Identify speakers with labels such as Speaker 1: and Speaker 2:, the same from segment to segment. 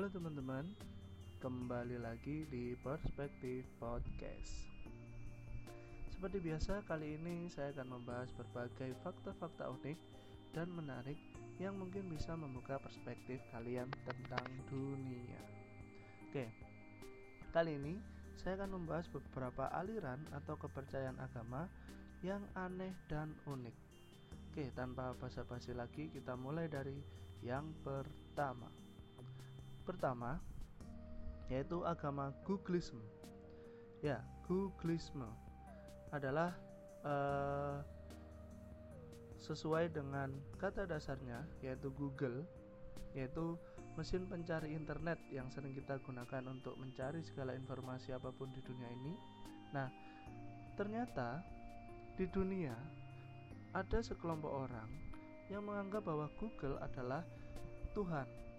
Speaker 1: Halo teman-teman, kembali lagi di Perspektif Podcast. Seperti biasa, kali ini saya akan membahas berbagai fakta-fakta unik dan menarik yang mungkin bisa membuka perspektif kalian tentang dunia. Oke, kali ini saya akan membahas beberapa aliran atau kepercayaan agama yang aneh dan unik. Oke, tanpa basa-basi lagi, kita mulai dari yang pertama. Pertama, yaitu agama Googleism. Ya, Googleism adalah uh, sesuai dengan kata dasarnya yaitu Google, yaitu mesin pencari internet yang sering kita gunakan untuk mencari segala informasi apa pun di dunia ini. Nah, ternyata di dunia ada sekelompok orang yang menganggap bahwa Google adalah Tuhan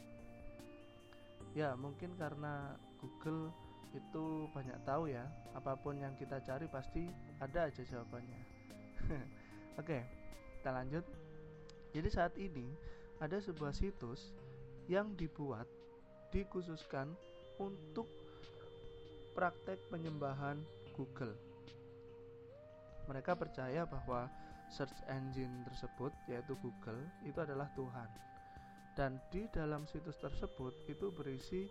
Speaker 1: Ya, mungkin karena Google itu banyak tahu ya, apa pun yang kita cari pasti ada aja jawabannya. Oke, kita lanjut. Jadi saat ini ada sebuah situs yang dibuat dikhususkan untuk praktek penyembahan Google. Mereka percaya bahwa search engine tersebut yaitu Google itu adalah Tuhan dan di dalam situs tersebut itu berisi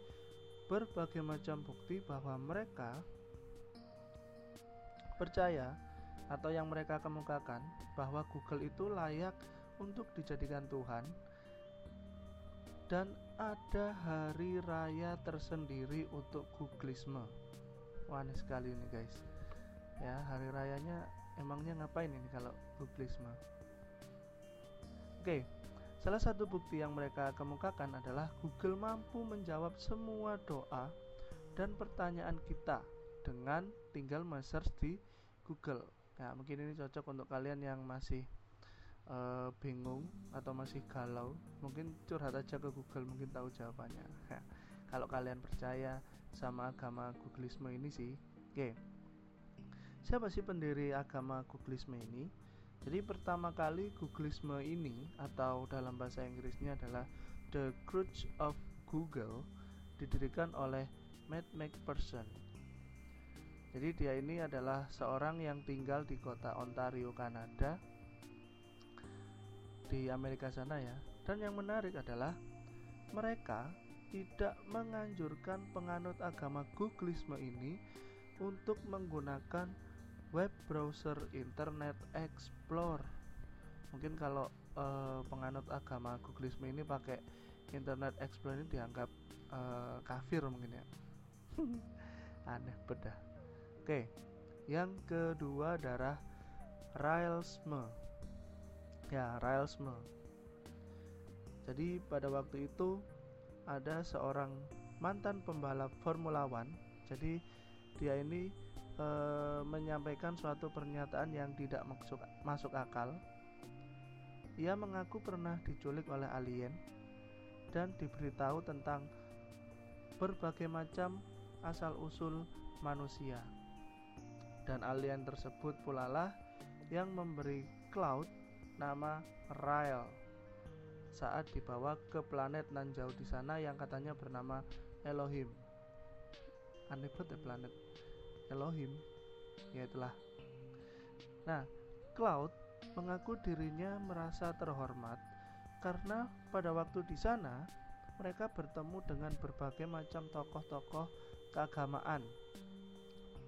Speaker 1: berbagai macam bukti bahwa mereka percaya atau yang mereka kemukakan bahwa Google itu layak untuk dijadikan Tuhan dan ada hari raya tersendiri untuk Googleisme. Wah, aneh sekali ini guys. Ya, hari rayanya emangnya ngapain ini kalau Googleisme? Oke, Salah satu bukti yang mereka kemukakan adalah Google mampu menjawab semua doa dan pertanyaan kita dengan tinggal men-search di Google. Ya, mungkin ini cocok untuk kalian yang masih uh, bingung atau masih galau, mungkin curhat aja ke Google, mungkin tahu jawabannya. Ya, kalau kalian percaya sama agama Googleisme ini sih, oke. Okay. Siapa sih pendiri agama Googleisme ini? Jadi pertama kali Googleisme ini atau dalam bahasa Inggrisnya adalah The Crutch of Google didirikan oleh Matt McPherson. Jadi dia ini adalah seorang yang tinggal di kota Ontario, Kanada di Amerika sana ya. Dan yang menarik adalah mereka tidak menganjurkan penganut agama Googleisme ini untuk menggunakan web browser Internet Explorer. Mungkin kalau uh, penganut agama Googleisme ini pakai Internet Explorer ini dianggap uh, kafir mungkin ya. Aneh bedah. Oke, yang kedua adalah Railsme. Ya, Railsme. Jadi pada waktu itu ada seorang mantan pembalap Formula One. Jadi dia ini e, menyampaikan suatu pernyataan yang tidak masuk, masuk akal. Ia mengaku pernah diculik oleh alien dan diberitahu tentang berbagai macam asal-usul manusia. Dan alien tersebut pula lah yang memberi Cloud nama Rael saat dibawa ke planet nan jauh di sana yang katanya bernama Elohim. Aneh banget ya planet Elohim ya itulah nah Cloud mengaku dirinya merasa terhormat karena pada waktu di sana mereka bertemu dengan berbagai macam tokoh-tokoh keagamaan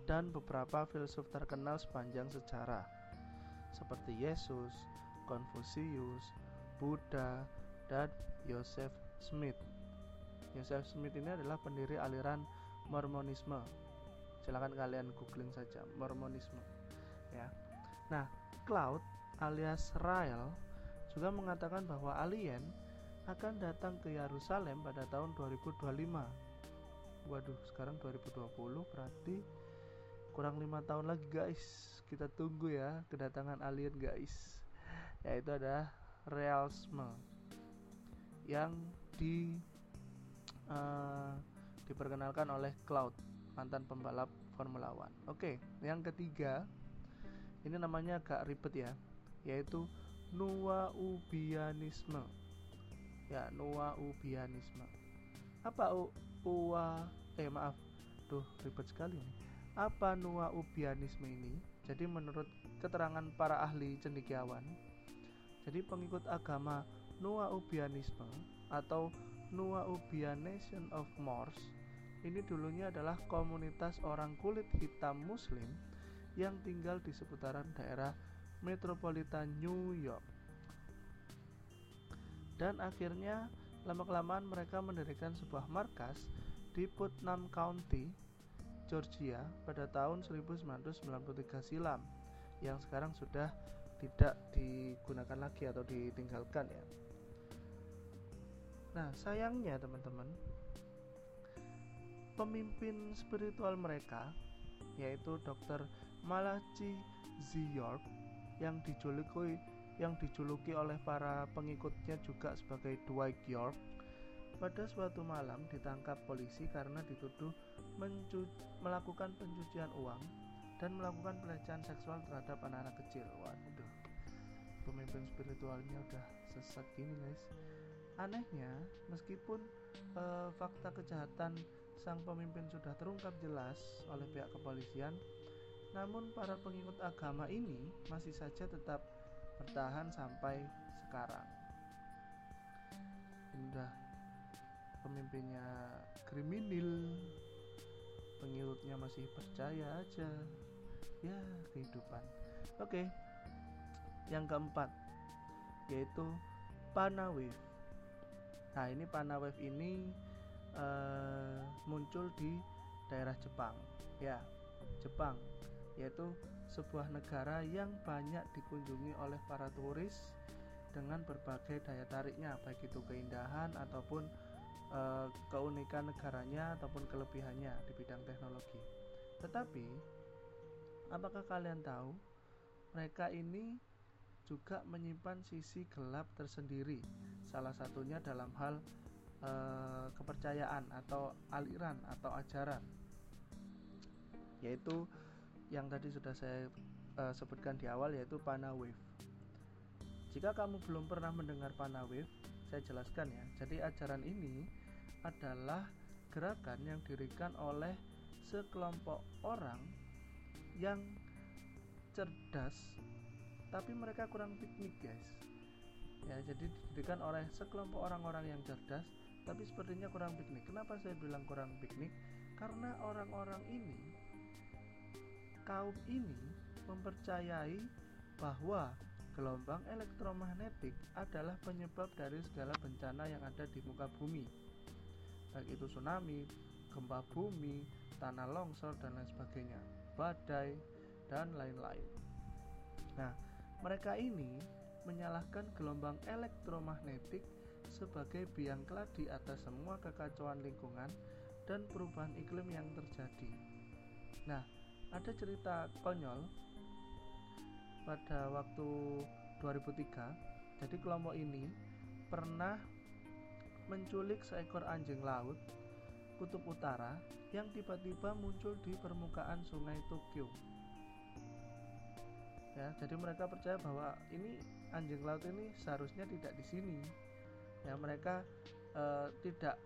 Speaker 1: dan beberapa filsuf terkenal sepanjang sejarah seperti Yesus, Konfusius, Buddha, dan Joseph Smith. Joseph Smith ini adalah pendiri aliran Mormonisme silahkan kalian googling saja Mormonisme ya. Nah Cloud alias Rael juga mengatakan bahwa alien akan datang ke Yerusalem pada tahun 2025 waduh sekarang 2020 berarti kurang lima tahun lagi guys. Kita tunggu ya kedatangan alien guys. Yaitu ada Realisme yang di uh, diperkenalkan oleh Cloud mantan pembalap Formula One. Oke, yang ketiga ini namanya agak ribet ya, yaitu Nuwa Ubianisme. Ya, Nuwa Ubianisme. Apa u, ua eh maaf, tuh ribet sekali nih. Apa nua ubianisme ini? Jadi menurut keterangan para ahli cendekiawan, jadi pengikut agama Nua Ubianisme atau Nua Ubian Nation of Moors ini dulunya adalah komunitas orang kulit hitam muslim yang tinggal di seputaran daerah metropolitan New York. Dan akhirnya lama-kelamaan mereka mendirikan sebuah markas di Putnam County, Georgia pada tahun 1993 silam yang sekarang sudah tidak digunakan lagi atau ditinggalkan ya. Nah, sayangnya teman-teman, pemimpin spiritual mereka yaitu Dr. Malachi Z. York yang dijuluki yang dijuluki oleh para pengikutnya juga sebagai Dwight York pada suatu malam ditangkap polisi karena dituduh melakukan pencucian uang dan melakukan pelecehan seksual terhadap anak-anak kecil. Waduh, pemimpin spiritualnya udah sesat gini guys. Anehnya, meskipun uh, fakta kejahatan sang pemimpin sudah terungkap jelas oleh pihak kepolisian, namun para pengikut agama ini masih saja tetap bertahan sampai sekarang. Udah pemimpinnya kriminal, pengikutnya masih percaya aja. Ya, kehidupan. Oke. Yang keempat yaitu Panawave. Nah, ini Panawave ini uh, muncul di daerah Jepang. Ya, Jepang yaitu sebuah negara yang banyak dikunjungi oleh para turis dengan berbagai daya tariknya baik itu keindahan ataupun e, keunikan negaranya ataupun kelebihannya di bidang teknologi. Tetapi apakah kalian tahu mereka ini juga menyimpan sisi gelap tersendiri. Salah satunya dalam hal e, kepercayaan atau aliran atau ajaran yaitu yang tadi sudah saya uh, sebutkan di awal yaitu Panawave. Jika kamu belum pernah mendengar Panawave, saya jelaskan ya. Jadi ajaran ini adalah gerakan yang dirikan oleh sekelompok orang yang cerdas tapi mereka kurang piknik guys ya jadi didirikan oleh sekelompok orang-orang yang cerdas tapi sepertinya kurang piknik. Kenapa saya bilang kurang piknik? Karena orang-orang ini kaum ini mempercayai bahwa gelombang elektromagnetik adalah penyebab dari segala bencana yang ada di muka bumi. Baik itu tsunami, gempa bumi, tanah longsor dan lain sebagainya. Badai dan lain-lain. Nah mereka ini menyalahkan gelombang elektromagnetik sebagai biang keladi atas semua kekacauan lingkungan dan perubahan iklim yang terjadi. Nah ada cerita konyol pada waktu 2003 jadi kelompok ini pernah menculik seekor anjing laut kutub utara yang tiba-tiba muncul di permukaan sungai Tokyo. Ya jadi mereka percaya bahwa ini anjing laut ini seharusnya tidak di sini ya mereka eh, tidak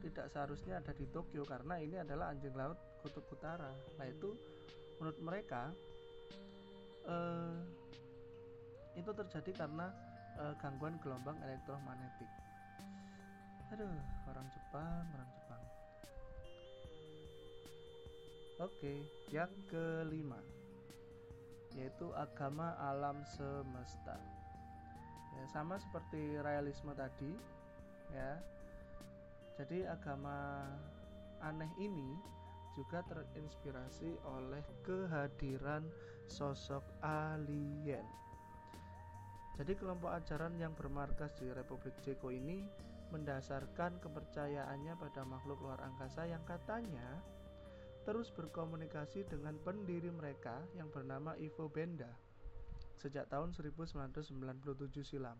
Speaker 1: tidak seharusnya ada di Tokyo karena ini adalah anjing laut kutub utara. Nah itu menurut mereka uh, itu terjadi karena uh, gangguan gelombang elektromagnetik. Aduh orang Jepang orang Jepang. Oke yang kelima yaitu agama alam semesta ya, sama seperti realisme tadi ya jadi agama aneh ini juga terinspirasi oleh kehadiran sosok alien. Jadi kelompok ajaran yang bermarkas di Republik Ceko ini mendasarkan kepercayaannya pada makhluk luar angkasa yang katanya terus berkomunikasi dengan pendiri mereka yang bernama Ivo Benda sejak tahun 1997 silam.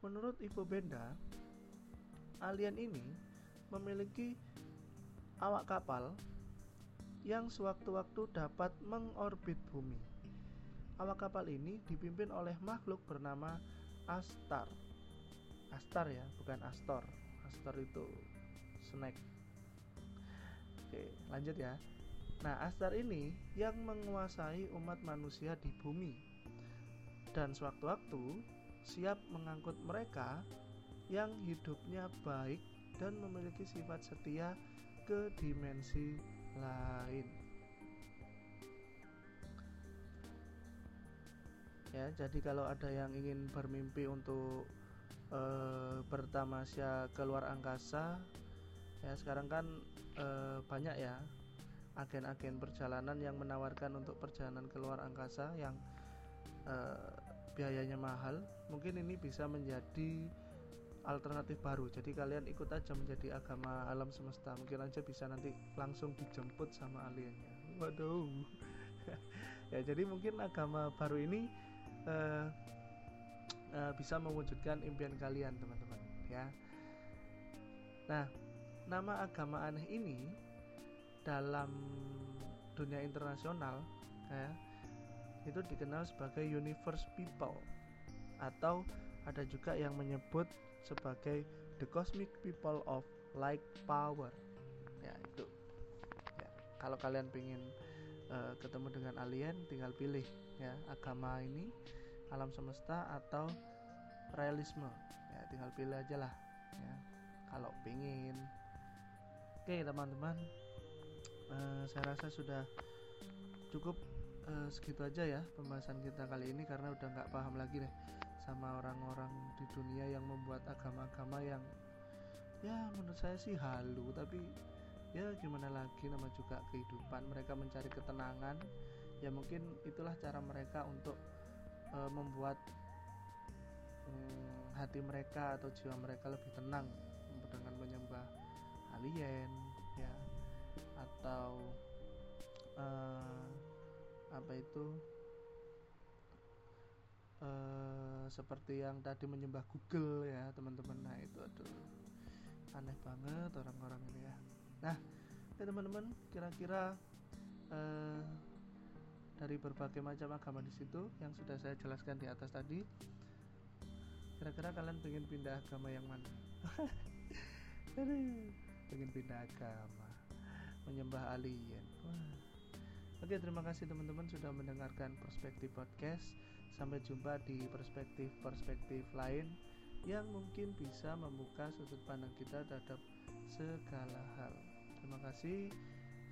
Speaker 1: Menurut Ivo Benda, alien ini memiliki awak kapal yang sewaktu-waktu dapat mengorbit bumi. Awak kapal ini dipimpin oleh makhluk bernama Astar. Astar ya, bukan Astor. Astor itu snack oke lanjut ya nah Astar ini yang menguasai umat manusia di bumi dan sewaktu-waktu siap mengangkut mereka yang hidupnya baik dan memiliki sifat setia ke dimensi lain. Ya, jadi kalau ada yang ingin bermimpi untuk e, bertamasya keluar angkasa, ya sekarang kan e, banyak ya agen-agen perjalanan yang menawarkan untuk perjalanan keluar angkasa yang e, biayanya mahal. Mungkin ini bisa menjadi alternatif baru. Jadi kalian ikut aja menjadi agama alam semesta. Mungkin aja bisa nanti langsung dijemput sama aliennya. Waduh. Ya jadi mungkin agama baru ini uh, uh, bisa mewujudkan impian kalian teman-teman ya. Nah nama agama aneh ini dalam dunia internasional ya itu dikenal sebagai universe people. Atau ada juga yang menyebut sebagai the cosmic people of light power. Ya itu. Ya kalau kalian pengen uh, ketemu dengan alien tinggal pilih ya agama ini alam semesta atau realisme. Ya tinggal pilih aja lah ya. Kalau pengen oke teman-teman. Uh, saya rasa sudah cukup uh, segitu aja ya pembahasan kita kali ini karena udah nggak paham lagi deh sama orang-orang di dunia yang membuat agama-agama yang ya menurut saya sih halu tapi ya gimana lagi nama juga kehidupan. Mereka mencari ketenangan ya mungkin itulah cara mereka untuk e, membuat hmm, hati mereka atau jiwa mereka lebih tenang dengan menyembah alien ya atau e, apa itu uh, seperti yang tadi menyembah Google ya teman-teman. Nah itu aduh aneh banget orang-orang ini ya. Nah ya teman-teman kira-kira uh, dari berbagai macam agama di situ yang sudah saya jelaskan di atas tadi kira-kira kalian pengen pindah agama yang mana? Pengen pindah agama menyembah alien. Oke terima kasih teman-teman sudah mendengarkan perspektif podcast Sampai jumpa di perspektif-perspektif lain yang mungkin bisa membuka sudut pandang kita terhadap segala hal. Terima kasih,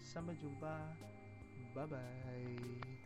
Speaker 1: sampai jumpa, bye bye.